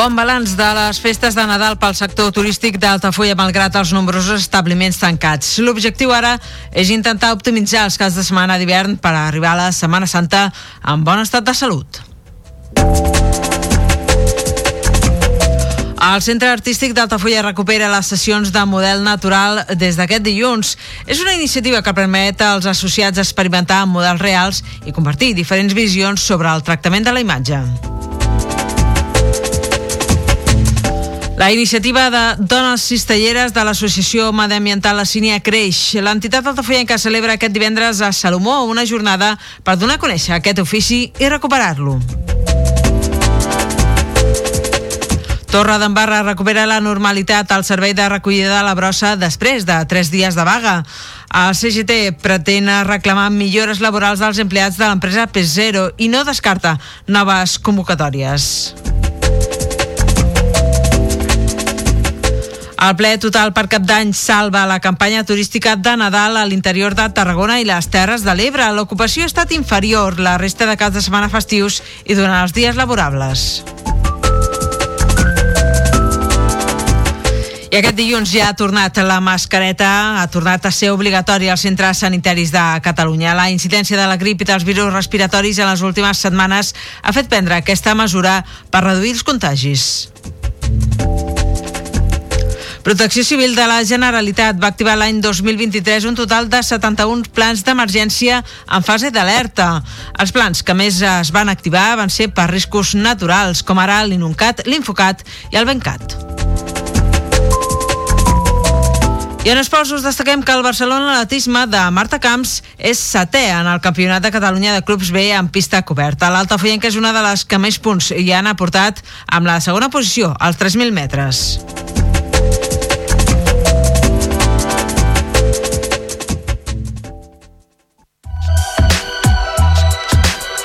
Bon balanç de les festes de Nadal pel sector turístic d'Altafulla malgrat els nombrosos establiments tancats. L'objectiu ara és intentar optimitzar els caps de setmana d'hivern per arribar a la Setmana Santa en bon estat de salut. El Centre Artístic d'Altafulla recupera les sessions de model natural des d'aquest dilluns. És una iniciativa que permet als associats experimentar amb models reals i compartir diferents visions sobre el tractament de la imatge. La iniciativa de dones cistelleres de l'Associació Mediambiental La Sínia creix. L'entitat altafollenca celebra aquest divendres a Salomó una jornada per donar a conèixer aquest ofici i recuperar-lo. Torre d'Embarra recupera la normalitat al servei de recollida de la brossa després de tres dies de vaga. El CGT pretén reclamar millores laborals dels empleats de l'empresa P0 i no descarta noves convocatòries. El ple total per cap d'any salva la campanya turística de Nadal a l'interior de Tarragona i les Terres de l'Ebre. L'ocupació ha estat inferior la resta de caps de setmana festius i durant els dies laborables. I aquest dilluns ja ha tornat la mascareta, ha tornat a ser obligatori als centres sanitaris de Catalunya. La incidència de la grip i dels virus respiratoris en les últimes setmanes ha fet prendre aquesta mesura per reduir els contagis. Protecció Civil de la Generalitat va activar l'any 2023 un total de 71 plans d'emergència en fase d'alerta. Els plans que més es van activar van ser per riscos naturals, com ara l'Inuncat, l'Infocat i el Bencat. I en esports us destaquem que el Barcelona Atletisme de Marta Camps és setè en el Campionat de Catalunya de Clubs B en pista coberta. L'Altafoyenca és una de les que més punts hi han aportat amb la segona posició, als 3.000 metres.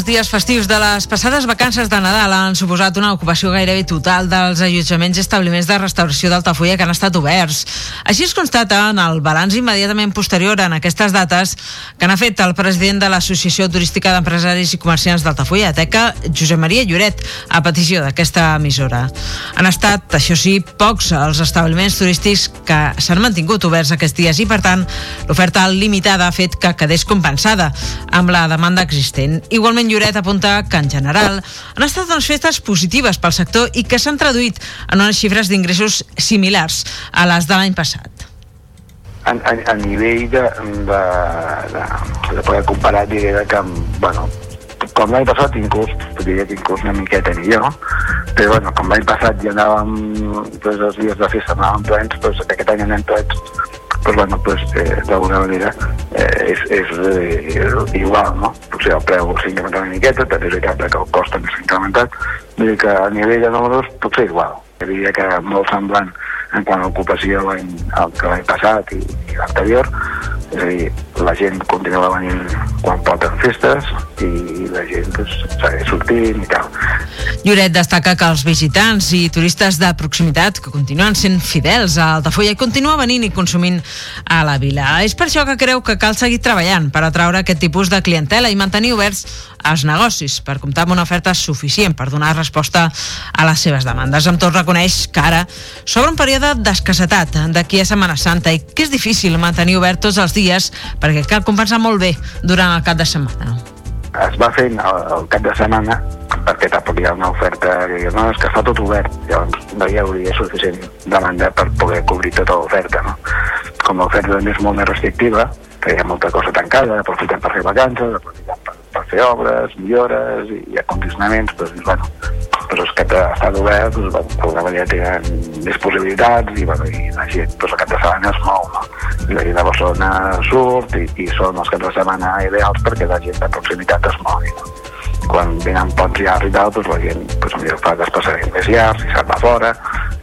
Els dies festius de les passades vacances de Nadal han suposat una ocupació gairebé total dels allotjaments i establiments de restauració d'Altafulla que han estat oberts. Així es constata en el balanç immediatament posterior en aquestes dates que n'ha fet el president de l'Associació Turística d'Empresaris i Comerciants d'Altafulla, Teca, Josep Maria Lloret, a petició d'aquesta emissora. Han estat, això sí, pocs els establiments turístics que s'han mantingut oberts aquests dies i, per tant, l'oferta limitada ha fet que quedés compensada amb la demanda existent. Igualment, Lloret apunta que, en general, han estat unes festes positives pel sector i que s'han traduït en unes xifres d'ingressos similars a les de l'any passat. A, a, a nivell de, de, de, de poder comparar, diré que, bueno, com l'any passat inclús, diria que inclús una miqueta millor, però bueno, com l'any passat ja anàvem, doncs els dies de festa anàvem plens, doncs aquest any anem plens, pues bueno, pues eh, d'alguna manera eh, és, és eh, igual, no? Potser el preu s'ha incrementat una miqueta, també és veritat que el cost també s'ha incrementat, vull dir que a nivell de números potser igual. Jo diria que molt semblant en quant a ocupació que l'any passat i, i l'anterior, És a dir, la gent continua venint quan porten festes i la gent pues, segueix sortint i tal. Lloret destaca que els visitants i turistes de proximitat que continuen sent fidels a Altafulla i continua venint i consumint a la vila. És per això que creu que cal seguir treballant per atraure aquest tipus de clientela i mantenir oberts els negocis per comptar amb una oferta suficient per donar resposta a les seves demandes. Amb tot reconeix que ara s'obre un període d'escassetat d'aquí a Setmana Santa i que és difícil mantenir obert tots els dies perquè cal compensar molt bé durant el cap de setmana. Es va fent el, el cap de setmana perquè tampoc hi ha una oferta que no, és que està tot obert, llavors no hi hauria suficient demanda per poder cobrir tota l'oferta, no? Com l'oferta també és molt més restrictiva, que hi ha molta cosa tancada, aprofitem per fer vacances, aprofitem per, per fer obres, millores i, i acondicionaments, doncs, bueno, però que estan oberts, doncs, bueno, d'alguna manera tenen més possibilitats i, bueno, i la gent doncs, el cap de setmana es mou, no? I la gent de Barcelona surt i, i són els caps de setmana ideals perquè la gent de proximitat es mogui, no? Quan venen llargs i tal, doncs la gent doncs, millor fa desplaçaments més llargs i se'n va fora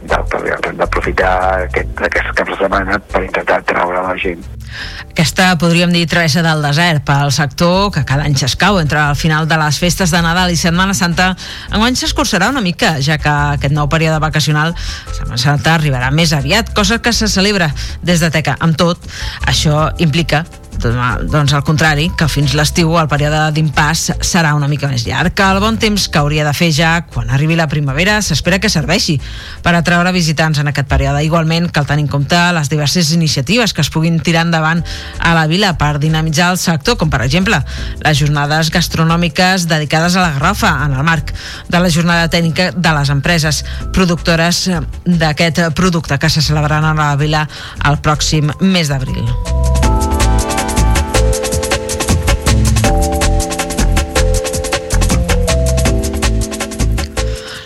però hem d'aprofitar aquest, aquests caps de setmana per intentar treure la gent aquesta, podríem dir, travessa del desert pel sector que cada any s'escau entre el final de les festes de Nadal i Setmana Santa. Enguany s'escurçarà una mica, ja que aquest nou període vacacional Setmana Santa arribarà més aviat, cosa que se celebra des de Teca. Amb tot, això implica doncs al contrari, que fins l'estiu el període d'impàs serà una mica més llarg, que el bon temps que hauria de fer ja quan arribi la primavera s'espera que serveixi per atraure visitants en aquest període. Igualment cal tenir en compte les diverses iniciatives que es puguin tirar endavant a la vila per dinamitzar el sector, com per exemple les jornades gastronòmiques dedicades a la garrafa en el marc de la jornada tècnica de les empreses productores d'aquest producte que se celebraran a la vila el pròxim mes d'abril.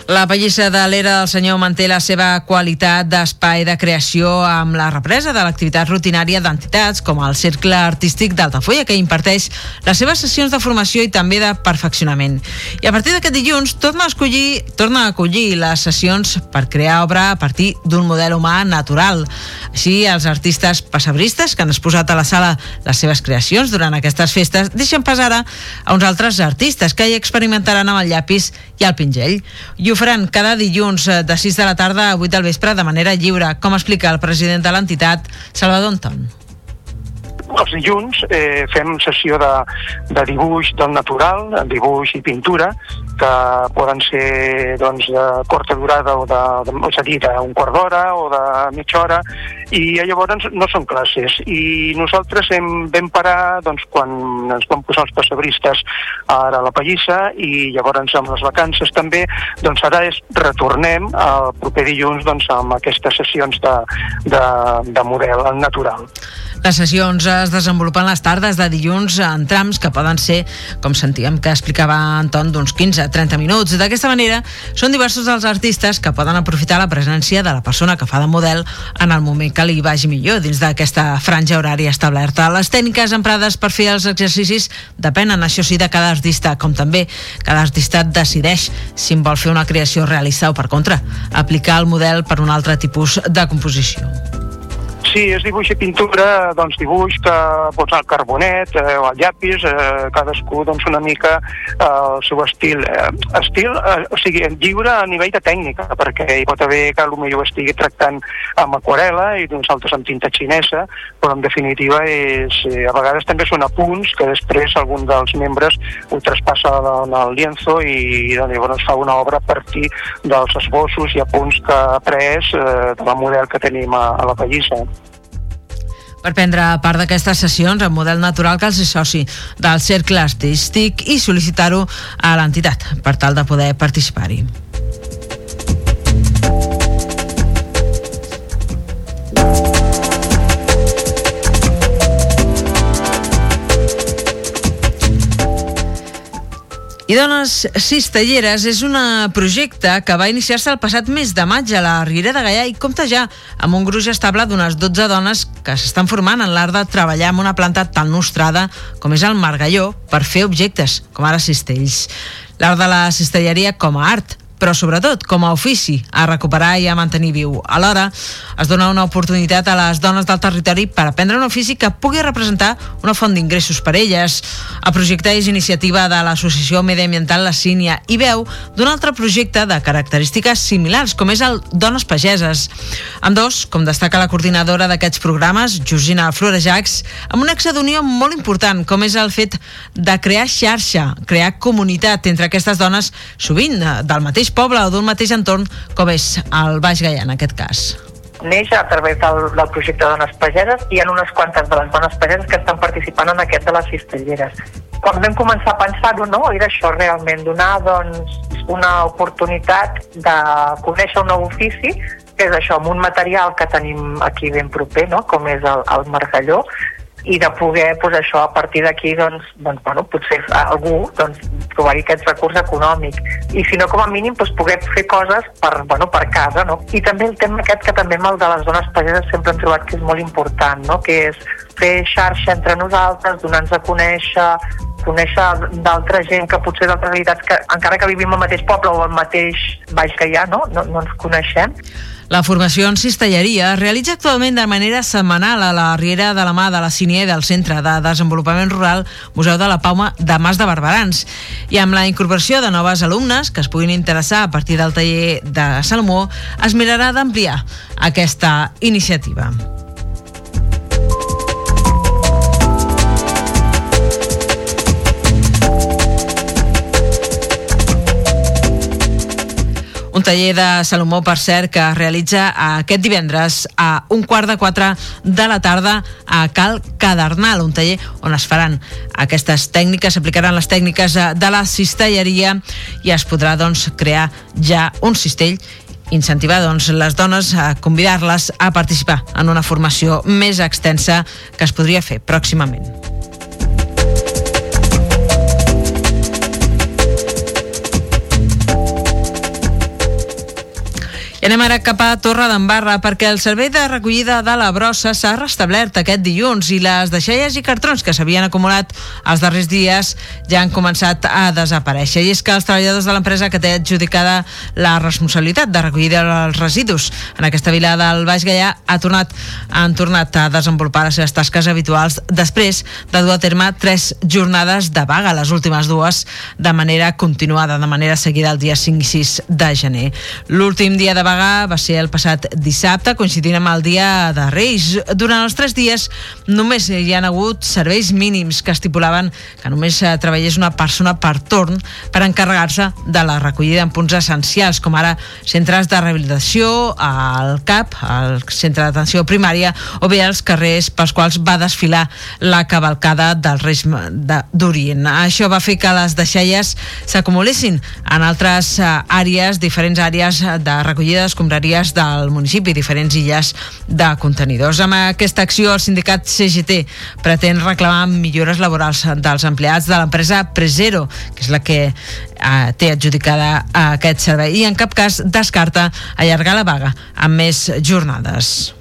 La pallissa de l'era del senyor manté la seva qualitat d'espai de creació amb la represa de l'activitat rutinària d'entitats com el Cercle Artístic d'Altafulla, que imparteix les seves sessions de formació i també de perfeccionament. I a partir d'aquest dilluns torna a, escollir, torna a acollir les sessions per crear obra a partir d'un model humà natural. Així, els artistes passebristes que han exposat a la sala les seves creacions durant aquestes festes deixen pas ara a uns altres artistes que hi experimentaran amb el llapis i el pinzell. I ho faran cada dilluns eh, de 6 de la tarda a 8 del vespre de manera lliure, com explica el president de l'entitat, Salvador Anton els dilluns eh, fem sessió de, de dibuix del natural, dibuix i pintura, que poden ser doncs, de curta durada o de, de, és a dir, d'un quart d'hora o de mitja hora, i llavors no són classes. I nosaltres hem, vam parar doncs, quan ens vam posar els passebristes ara a la Pallissa i llavors amb les vacances també, doncs ara és, retornem el proper dilluns doncs, amb aquestes sessions de, de, de model natural. Les sessions es desenvolupen les tardes de dilluns en trams que poden ser, com sentíem que explicava Anton, d'uns 15-30 minuts. D'aquesta manera, són diversos els artistes que poden aprofitar la presència de la persona que fa de model en el moment que li vagi millor dins d'aquesta franja horària establerta. Les tècniques emprades per fer els exercicis depenen, això sí, de cada artista, com també cada artista decideix si en vol fer una creació realista o, per contra, aplicar el model per un altre tipus de composició. Sí, és dibuix i pintura, doncs dibuix que pots al carbonet eh, o al llapis, eh, cadascú doncs una mica eh, el seu estil. Eh, estil, eh, o sigui, lliure a nivell de tècnica, perquè hi pot haver que potser ho estigui tractant amb aquarela i nosaltres amb tinta xinesa, però en definitiva és, eh, a vegades també són apunts que després algun dels membres ho traspassa en el lienzo i doncs, llavors fa una obra a partir dels esbossos i apunts que ha pres eh, de la model que tenim a, a la pallissa. Per prendre part d'aquestes sessions, en model natural cal ser soci del cercle artístic i sol·licitar-ho a l'entitat per tal de poder participar-hi. I Dones Cistelleres és un projecte que va iniciar-se el passat mes de maig a la Riera de Gaià i compta ja amb un gruix estable d'unes 12 dones que s'estan formant en l'art de treballar amb una planta tan nostrada com és el margalló per fer objectes, com ara cistells. L'art de la cistelleria com a art però sobretot com a ofici a recuperar i a mantenir viu. Alhora, es dona una oportunitat a les dones del territori per aprendre un ofici que pugui representar una font d'ingressos per elles. El projecte és iniciativa de l'Associació Mediambiental La Sínia i veu d'un altre projecte de característiques similars, com és el Dones Pageses. Amb dos, com destaca la coordinadora d'aquests programes, Georgina Florejacs, amb un exe d'unió molt important, com és el fet de crear xarxa, crear comunitat entre aquestes dones, sovint del mateix poble o d'un mateix entorn com és el Baix Gaià en aquest cas neix a través del, del projecte Dones Pageses i hi ha unes quantes de les dones pageses que estan participant en aquest de les cistelleres. Quan vam començar a pensar-ho, no, era això realment, donar doncs, una oportunitat de conèixer un nou ofici, que és això, amb un material que tenim aquí ben proper, no? com és el, el margalló, i de poder, pues, això, a partir d'aquí, doncs, doncs, bueno, potser algú doncs, trobar-hi aquest recurs econòmic. I si no, com a mínim, doncs, poder fer coses per, bueno, per casa, no? I també el tema aquest que també amb el de les dones pageses sempre hem trobat que és molt important, no? Que és fer xarxa entre nosaltres, donar-nos a conèixer, conèixer d'altra gent que potser d'altres realitats que encara que vivim al mateix poble o al mateix baix que hi ha, no? No, no ens coneixem la formació en cistelleria es realitza actualment de manera setmanal a la Riera de la Mà de la Cinie del Centre de Desenvolupament Rural Museu de la Pauma de Mas de Barberans. I amb la incorporació de noves alumnes que es puguin interessar a partir del taller de Salomó, es mirarà d'ampliar aquesta iniciativa. Taller de Salomó, per cert, que es realitza aquest divendres a un quart de quatre de la tarda a Cal Cadernal, un taller on es faran aquestes tècniques, s'aplicaran les tècniques de la cistelleria i es podrà doncs, crear ja un cistell incentivar doncs, les dones a convidar-les a participar en una formació més extensa que es podria fer pròximament. I anem ara cap a Torre d'Embarra perquè el servei de recollida de la brossa s'ha restablert aquest dilluns i les deixalles i cartrons que s'havien acumulat els darrers dies ja han començat a desaparèixer. I és que els treballadors de l'empresa que té adjudicada la responsabilitat de recollir els residus en aquesta vila del Baix Gaià ha tornat, han tornat a desenvolupar les seves tasques habituals després de dur a terme tres jornades de vaga, les últimes dues de manera continuada, de manera seguida el dia 5 i 6 de gener. L'últim dia de vaga vaga va ser el passat dissabte, coincidint amb el dia de Reis. Durant els tres dies només hi han hagut serveis mínims que estipulaven que només eh, treballés una persona per torn per encarregar-se de la recollida en punts essencials, com ara centres de rehabilitació, al CAP, al centre d'atenció primària, o bé els carrers pels quals va desfilar la cavalcada del Reis d'Orient. Això va fer que les deixalles s'acumulessin en altres eh, àrees, diferents àrees de recollida d'escombraries del municipi, diferents illes de contenidors. Amb aquesta acció, el sindicat CGT pretén reclamar millores laborals dels empleats de l'empresa Presero, que és la que eh, té adjudicada aquest servei, i en cap cas descarta allargar la vaga amb més jornades.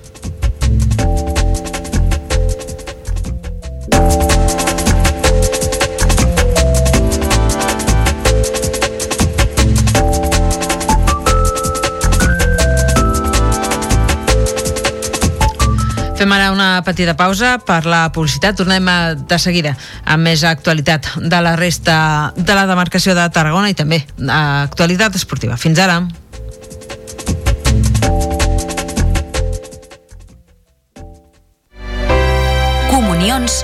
Fem ara una petita pausa per la publicitat. Tornem de seguida amb més actualitat de la resta de la demarcació de Tarragona i també actualitat esportiva. Fins ara.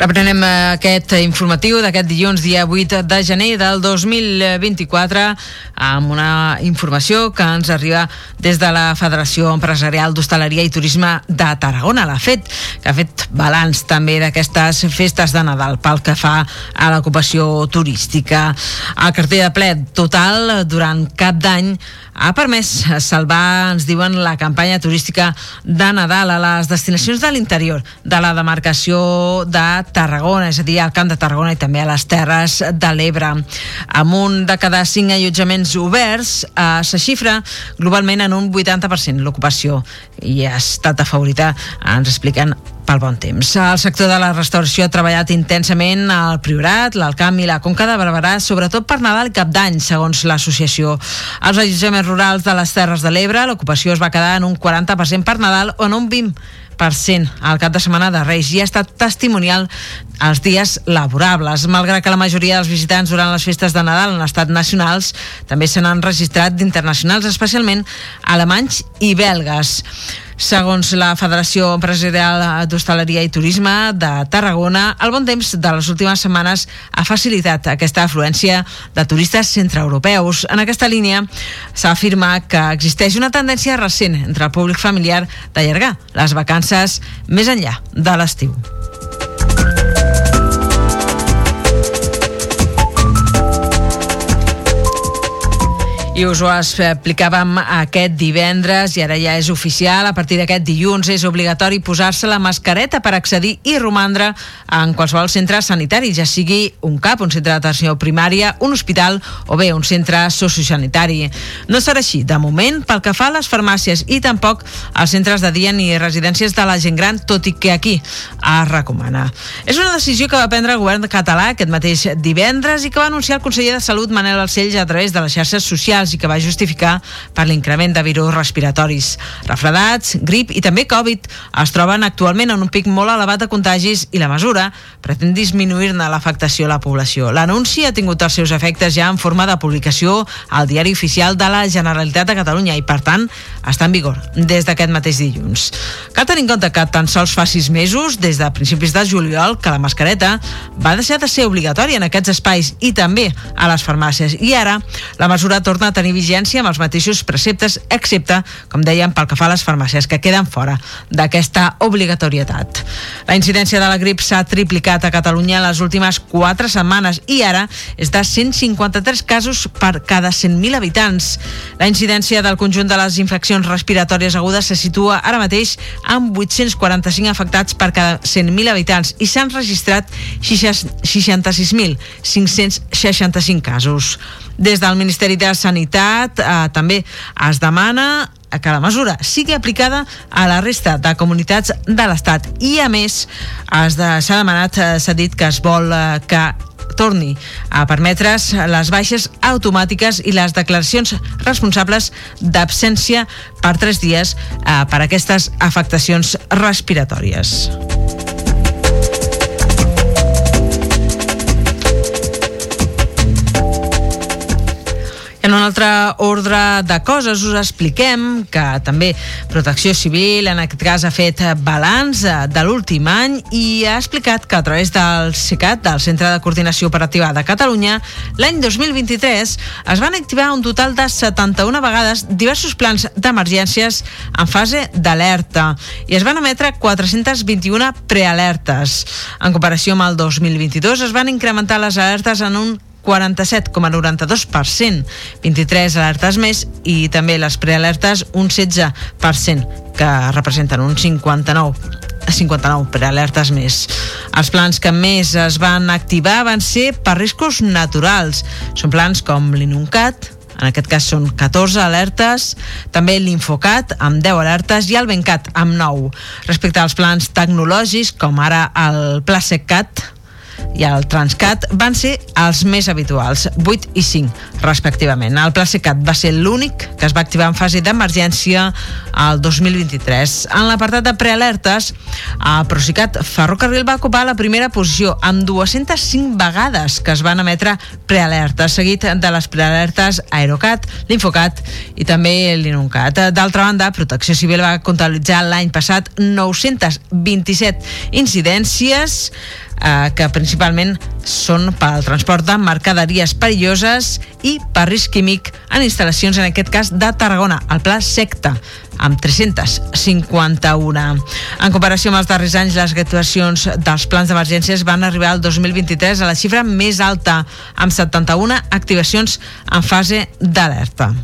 Reprenem eh, aquest informatiu d'aquest dilluns, dia 8 de gener del 2024, amb una informació que ens arriba des de la Federació Empresarial d'Hostaleria i Turisme de Tarragona, la FET, que ha fet balanç també d'aquestes festes de Nadal pel que fa a l'ocupació turística. El carter de ple total durant cap d'any ha permès salvar, ens diuen, la campanya turística de Nadal a les destinacions de l'interior de la demarcació de Tarragona, és a dir, al Camp de Tarragona i també a les Terres de l'Ebre. Amb un de cada cinc allotjaments oberts, eh, se xifra globalment en un 80% l'ocupació i ha estat afavorita, ens expliquen pel bon temps. El sector de la restauració ha treballat intensament al Priorat, l'Alcamp i la Conca de Barberà, sobretot per Nadal i Cap d'Any, segons l'associació. Als allotjaments rurals de les Terres de l'Ebre, l'ocupació es va quedar en un 40% per Nadal o en un 20% al cap de setmana de Reis i ha estat testimonial els dies laborables. Malgrat que la majoria dels visitants durant les festes de Nadal han estat nacionals, també se n'han registrat d'internacionals, especialment alemanys i belgues. Segons la Federació Empresarial d'Hostaleria i Turisme de Tarragona, el bon temps de les últimes setmanes ha facilitat aquesta afluència de turistes centreeuropeus. En aquesta línia s'afirma que existeix una tendència recent entre el públic familiar d'allargar les vacances més enllà de l'estiu. I us ho explicàvem aquest divendres i ara ja és oficial. A partir d'aquest dilluns és obligatori posar-se la mascareta per accedir i romandre en qualsevol centre sanitari, ja sigui un CAP, un centre d'atenció primària, un hospital o bé un centre sociosanitari. No serà així, de moment, pel que fa a les farmàcies i tampoc als centres de dia ni residències de la gent gran, tot i que aquí es recomana. És una decisió que va prendre el govern català aquest mateix divendres i que va anunciar el conseller de Salut Manel Alcells a través de les xarxes socials i que va justificar per l'increment de virus respiratoris. Refredats, grip i també Covid es troben actualment en un pic molt elevat de contagis i la mesura pretén disminuir-ne l'afectació a la població. L'anunci ha tingut els seus efectes ja en forma de publicació al diari oficial de la Generalitat de Catalunya i, per tant, està en vigor des d'aquest mateix dilluns. Cal tenir en compte que tan sols fa sis mesos, des de principis de juliol, que la mascareta va deixar de ser obligatòria en aquests espais i també a les farmàcies. I ara la mesura torna a tenir vigència amb els mateixos preceptes, excepte, com dèiem, pel que fa a les farmàcies, que queden fora d'aquesta obligatorietat. La incidència de la grip s'ha triplicat a Catalunya les últimes 4 setmanes i ara és de 153 casos per cada 100.000 habitants. La incidència del conjunt de les infeccions respiratòries agudes se situa ara mateix amb 845 afectats per cada 100.000 habitants i s'han registrat 66.565 casos. Des del Ministeri de Sanitat eh, també es demana que la mesura sigui aplicada a la resta de comunitats de l'Estat i a més s'ha demanat, eh, s'ha dit que es vol eh, que torni a permetre's les baixes automàtiques i les declaracions responsables d'absència per tres dies eh, per aquestes afectacions respiratòries. En un altre ordre de coses us expliquem que també Protecció Civil en aquest cas ha fet balanç de l'últim any i ha explicat que a través del CICAT, del Centre de Coordinació Operativa de Catalunya, l'any 2023 es van activar un total de 71 vegades diversos plans d'emergències en fase d'alerta i es van emetre 421 prealertes. En comparació amb el 2022 es van incrementar les alertes en un 47,92%, 23 alertes més i també les prealertes un 16%, que representen un 59 59 prealertes més. Els plans que més es van activar van ser per riscos naturals. Són plans com l'Inuncat, en aquest cas són 14 alertes, també l'Infocat amb 10 alertes i el Bencat amb 9. Respecte als plans tecnològics, com ara el Pla SecCat, i el Transcat van ser els més habituals, 8 i 5, respectivament. El Pla Secat va ser l'únic que es va activar en fase d'emergència al 2023. En l'apartat de prealertes, el Procicat Ferrocarril va ocupar la primera posició amb 205 vegades que es van emetre prealertes, seguit de les prealertes Aerocat, l'Infocat i també l'Inuncat. D'altra banda, Protecció Civil va comptabilitzar l'any passat 927 incidències eh, que principalment són per al transport de mercaderies perilloses i per risc químic en instal·lacions, en aquest cas de Tarragona, el Pla Secta, amb 351. En comparació amb els darrers anys, les actuacions dels plans d'emergències van arribar al 2023 a la xifra més alta, amb 71 activacions en fase d'alerta.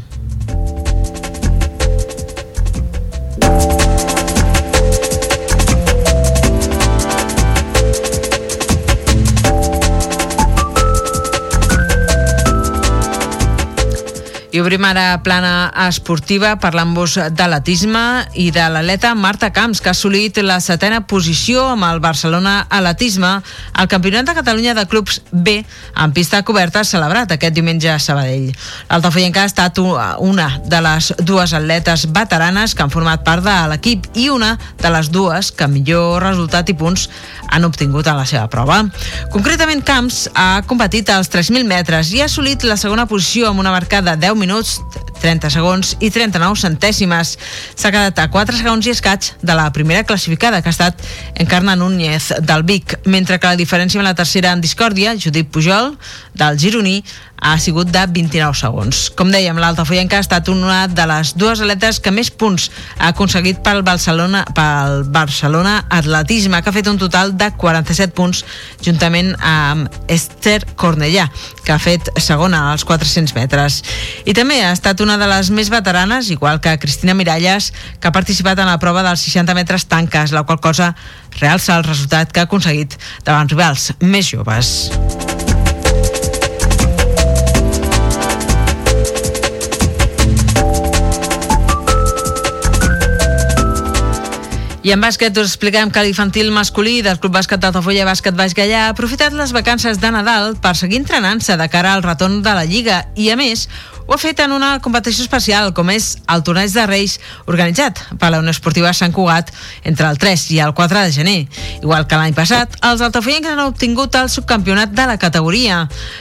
I obrim ara plana esportiva parlant-vos d'atletisme i de l'atleta Marta Camps, que ha assolit la setena posició amb el Barcelona Atletisme al Campionat de Catalunya de Clubs B en pista coberta celebrat aquest diumenge a Sabadell. L'Altafoyenca ha estat una de les dues atletes veteranes que han format part de l'equip i una de les dues que millor resultat i punts han obtingut a la seva prova. Concretament, Camps ha competit als 3.000 metres i ha assolit la segona posició amb una marcada de 10 minuts minuts 30 segons i 39 centèsimes. S'ha quedat a 4 segons i escaig de la primera classificada, que ha estat Encarna Núñez del Vic, mentre que la diferència amb la tercera en discòrdia, Judit Pujol, del Gironí, ha sigut de 29 segons. Com dèiem, l'Altafoyenca ha estat una de les dues atletes que més punts ha aconseguit pel Barcelona, pel Barcelona Atletisme, que ha fet un total de 47 punts, juntament amb Esther Cornellà, que ha fet segona als 400 metres. I també ha estat una de les més veteranes, igual que Cristina Miralles, que ha participat en la prova dels 60 metres tanques, la qual cosa realça el resultat que ha aconseguit davant rivals més joves. I en bàsquet us expliquem que l'infantil masculí del Club Bàsquet d'Altafulla Bàsquet Baix Gallà ha aprofitat les vacances de Nadal per seguir entrenant-se de cara al retorn de la Lliga. I, a més, ho ha fet en una competició especial, com és el Torneig de Reis, organitzat per la Unió Esportiva Sant Cugat entre el 3 i el 4 de gener. Igual que l'any passat, els altafoyencs han obtingut el subcampionat de la categoria.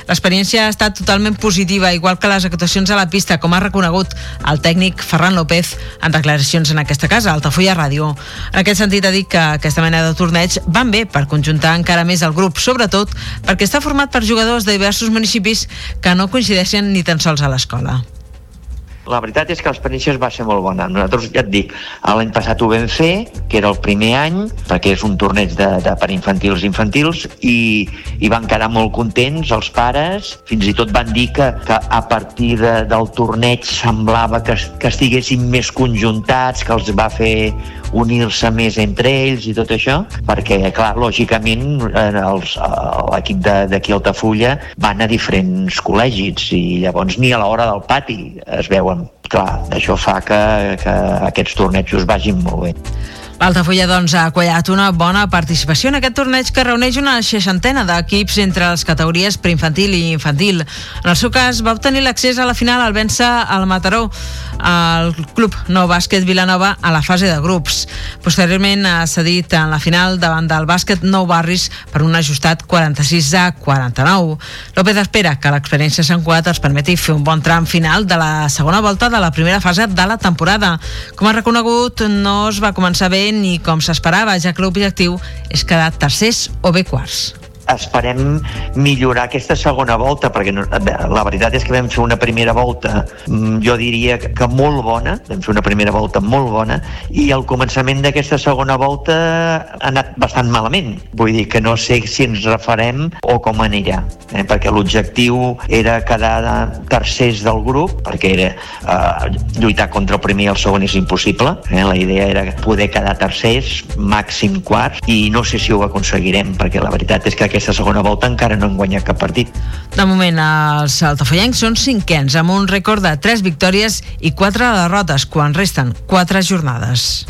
L'experiència ha estat totalment positiva, igual que les actuacions a la pista, com ha reconegut el tècnic Ferran López en declaracions en aquesta casa, Altafulla Ràdio. En aquest sentit, ha dit que aquesta mena de torneig van bé per conjuntar encara més el grup, sobretot perquè està format per jugadors de diversos municipis que no coincideixen ni tan sols a l'escola l'escola? La veritat és que l'experiència va ser molt bona. Nosaltres, ja et dic, l'any passat ho vam fer, que era el primer any, perquè és un torneig de, de per infantils i infantils, i, i van quedar molt contents els pares, fins i tot van dir que, que a partir de, del torneig semblava que, que estiguessin més conjuntats, que els va fer unir-se més entre ells i tot això, perquè, clar, lògicament, l'equip d'aquí a Altafulla van a diferents col·legis i llavors ni a l'hora del pati es veuen clar, això fa que, que aquests tornejos vagin molt bé. L'Altafulla doncs, ha quallat una bona participació en aquest torneig que reuneix una seixantena d'equips entre les categories preinfantil i infantil. En el seu cas, va obtenir l'accés a la final al vèncer al Mataró, al Club Nou Bàsquet Vilanova a la fase de grups. Posteriorment ha cedit en la final davant del bàsquet Nou Barris per un ajustat 46 a 49. López espera que l'experiència Sant Cugat els permeti fer un bon tram final de la segona volta de la primera fase de la temporada. Com ha reconegut, no es va començar bé ni com s'esperava, ja que l'objectiu és quedar tercers o bé quarts esperem millorar aquesta segona volta, perquè la veritat és que vam fer una primera volta, mm, jo diria que molt bona, vam fer una primera volta molt bona, i el començament d'aquesta segona volta ha anat bastant malament. Vull dir que no sé si ens refarem o com anirà, eh? perquè l'objectiu era quedar tercers del grup, perquè era eh, lluitar contra el primer i el segon és impossible, eh? la idea era poder quedar tercers, màxim quarts, i no sé si ho aconseguirem, perquè la veritat és que aquesta segona volta encara no han guanyat cap partit. De moment, els altafollencs són cinquens, amb un rècord de 3 victòries i 4 derrotes, quan resten 4 jornades.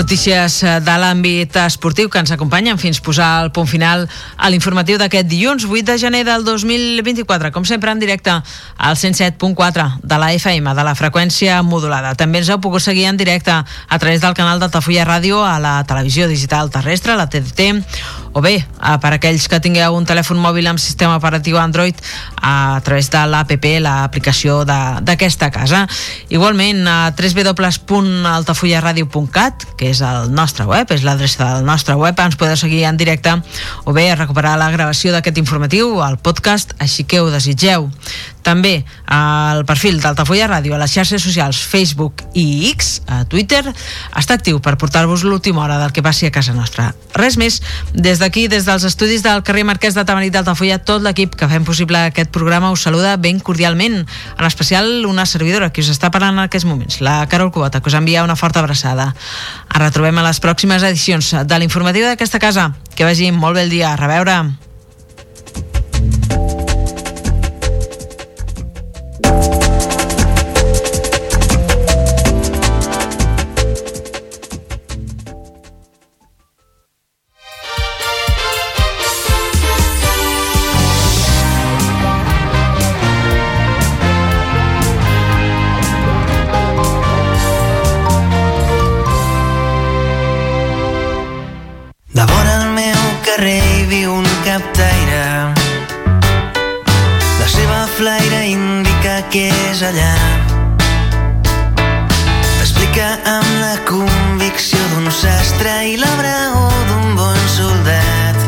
Notícies eh, de l'àmbit esportiu que ens acompanyen fins posar el punt final a l'informatiu d'aquest dilluns 8 de gener del 2024. Com sempre, en directe al 107.4 de la FM, de la freqüència modulada. També ens heu pogut seguir en directe a través del canal d'Altafulla Ràdio a la televisió digital terrestre, la TDT, o bé, eh, per aquells que tingueu un telèfon mòbil amb sistema operatiu Android a través de l'APP, l'aplicació d'aquesta casa. Igualment, a www.altafullaradio.cat, que és el nostre web, és l'adreça del nostre web, ens podeu seguir en directe o bé recuperar la gravació d'aquest informatiu, al podcast, així que ho desitgeu. També el perfil d'Altafulla Ràdio a les xarxes socials Facebook i X, a Twitter, està actiu per portar-vos l'última hora del que passi a casa nostra. Res més, des d'aquí, des dels estudis del carrer Marquès de Tamarit d'Altafulla, tot l'equip que fem possible aquest programa us saluda ben cordialment, en especial una servidora que us està parlant en aquests moments, la Carol Cubota, que us envia una forta abraçada. Ens retrobem a les pròximes edicions de l'informatiu d'aquesta casa. Que vagi molt bé el dia. A reveure. Que és allà. Explica amb la convicció d'un sastre i la braó d'un bon soldat.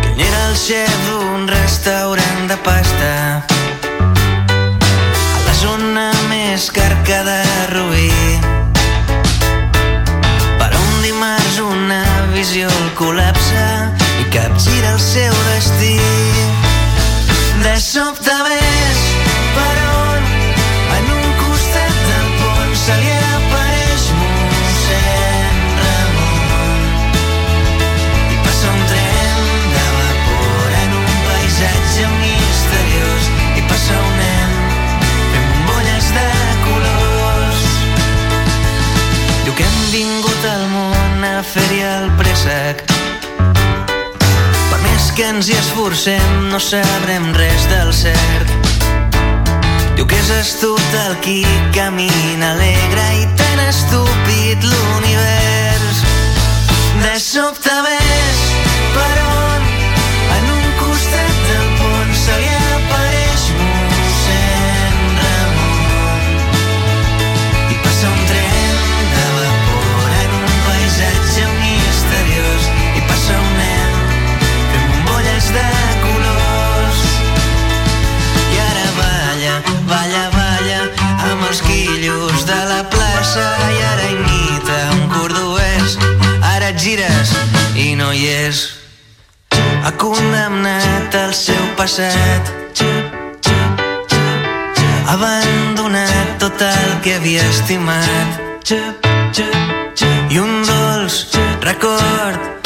Que era el xef d'un restaurant de pasta a la zona més carca de Rubí. Per un dimarts una visió el col·lapsa i capgira el seu destí. De sobte ves préssec. Per més que ens hi esforcem, no sabrem res del cert. Diu que és astut el qui camina alegre i tan estúpid l'univers. De sobte ves gires i no hi és. Ha condemnat el seu passat. Ha abandonat tot el que havia estimat. I un dolç record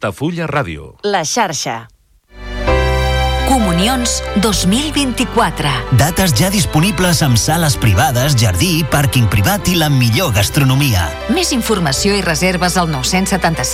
Altafulla Ràdio. La xarxa. Comunions 2024. Dates ja disponibles amb sales privades, jardí, pàrquing privat i la millor gastronomia. Més informació i reserves al 977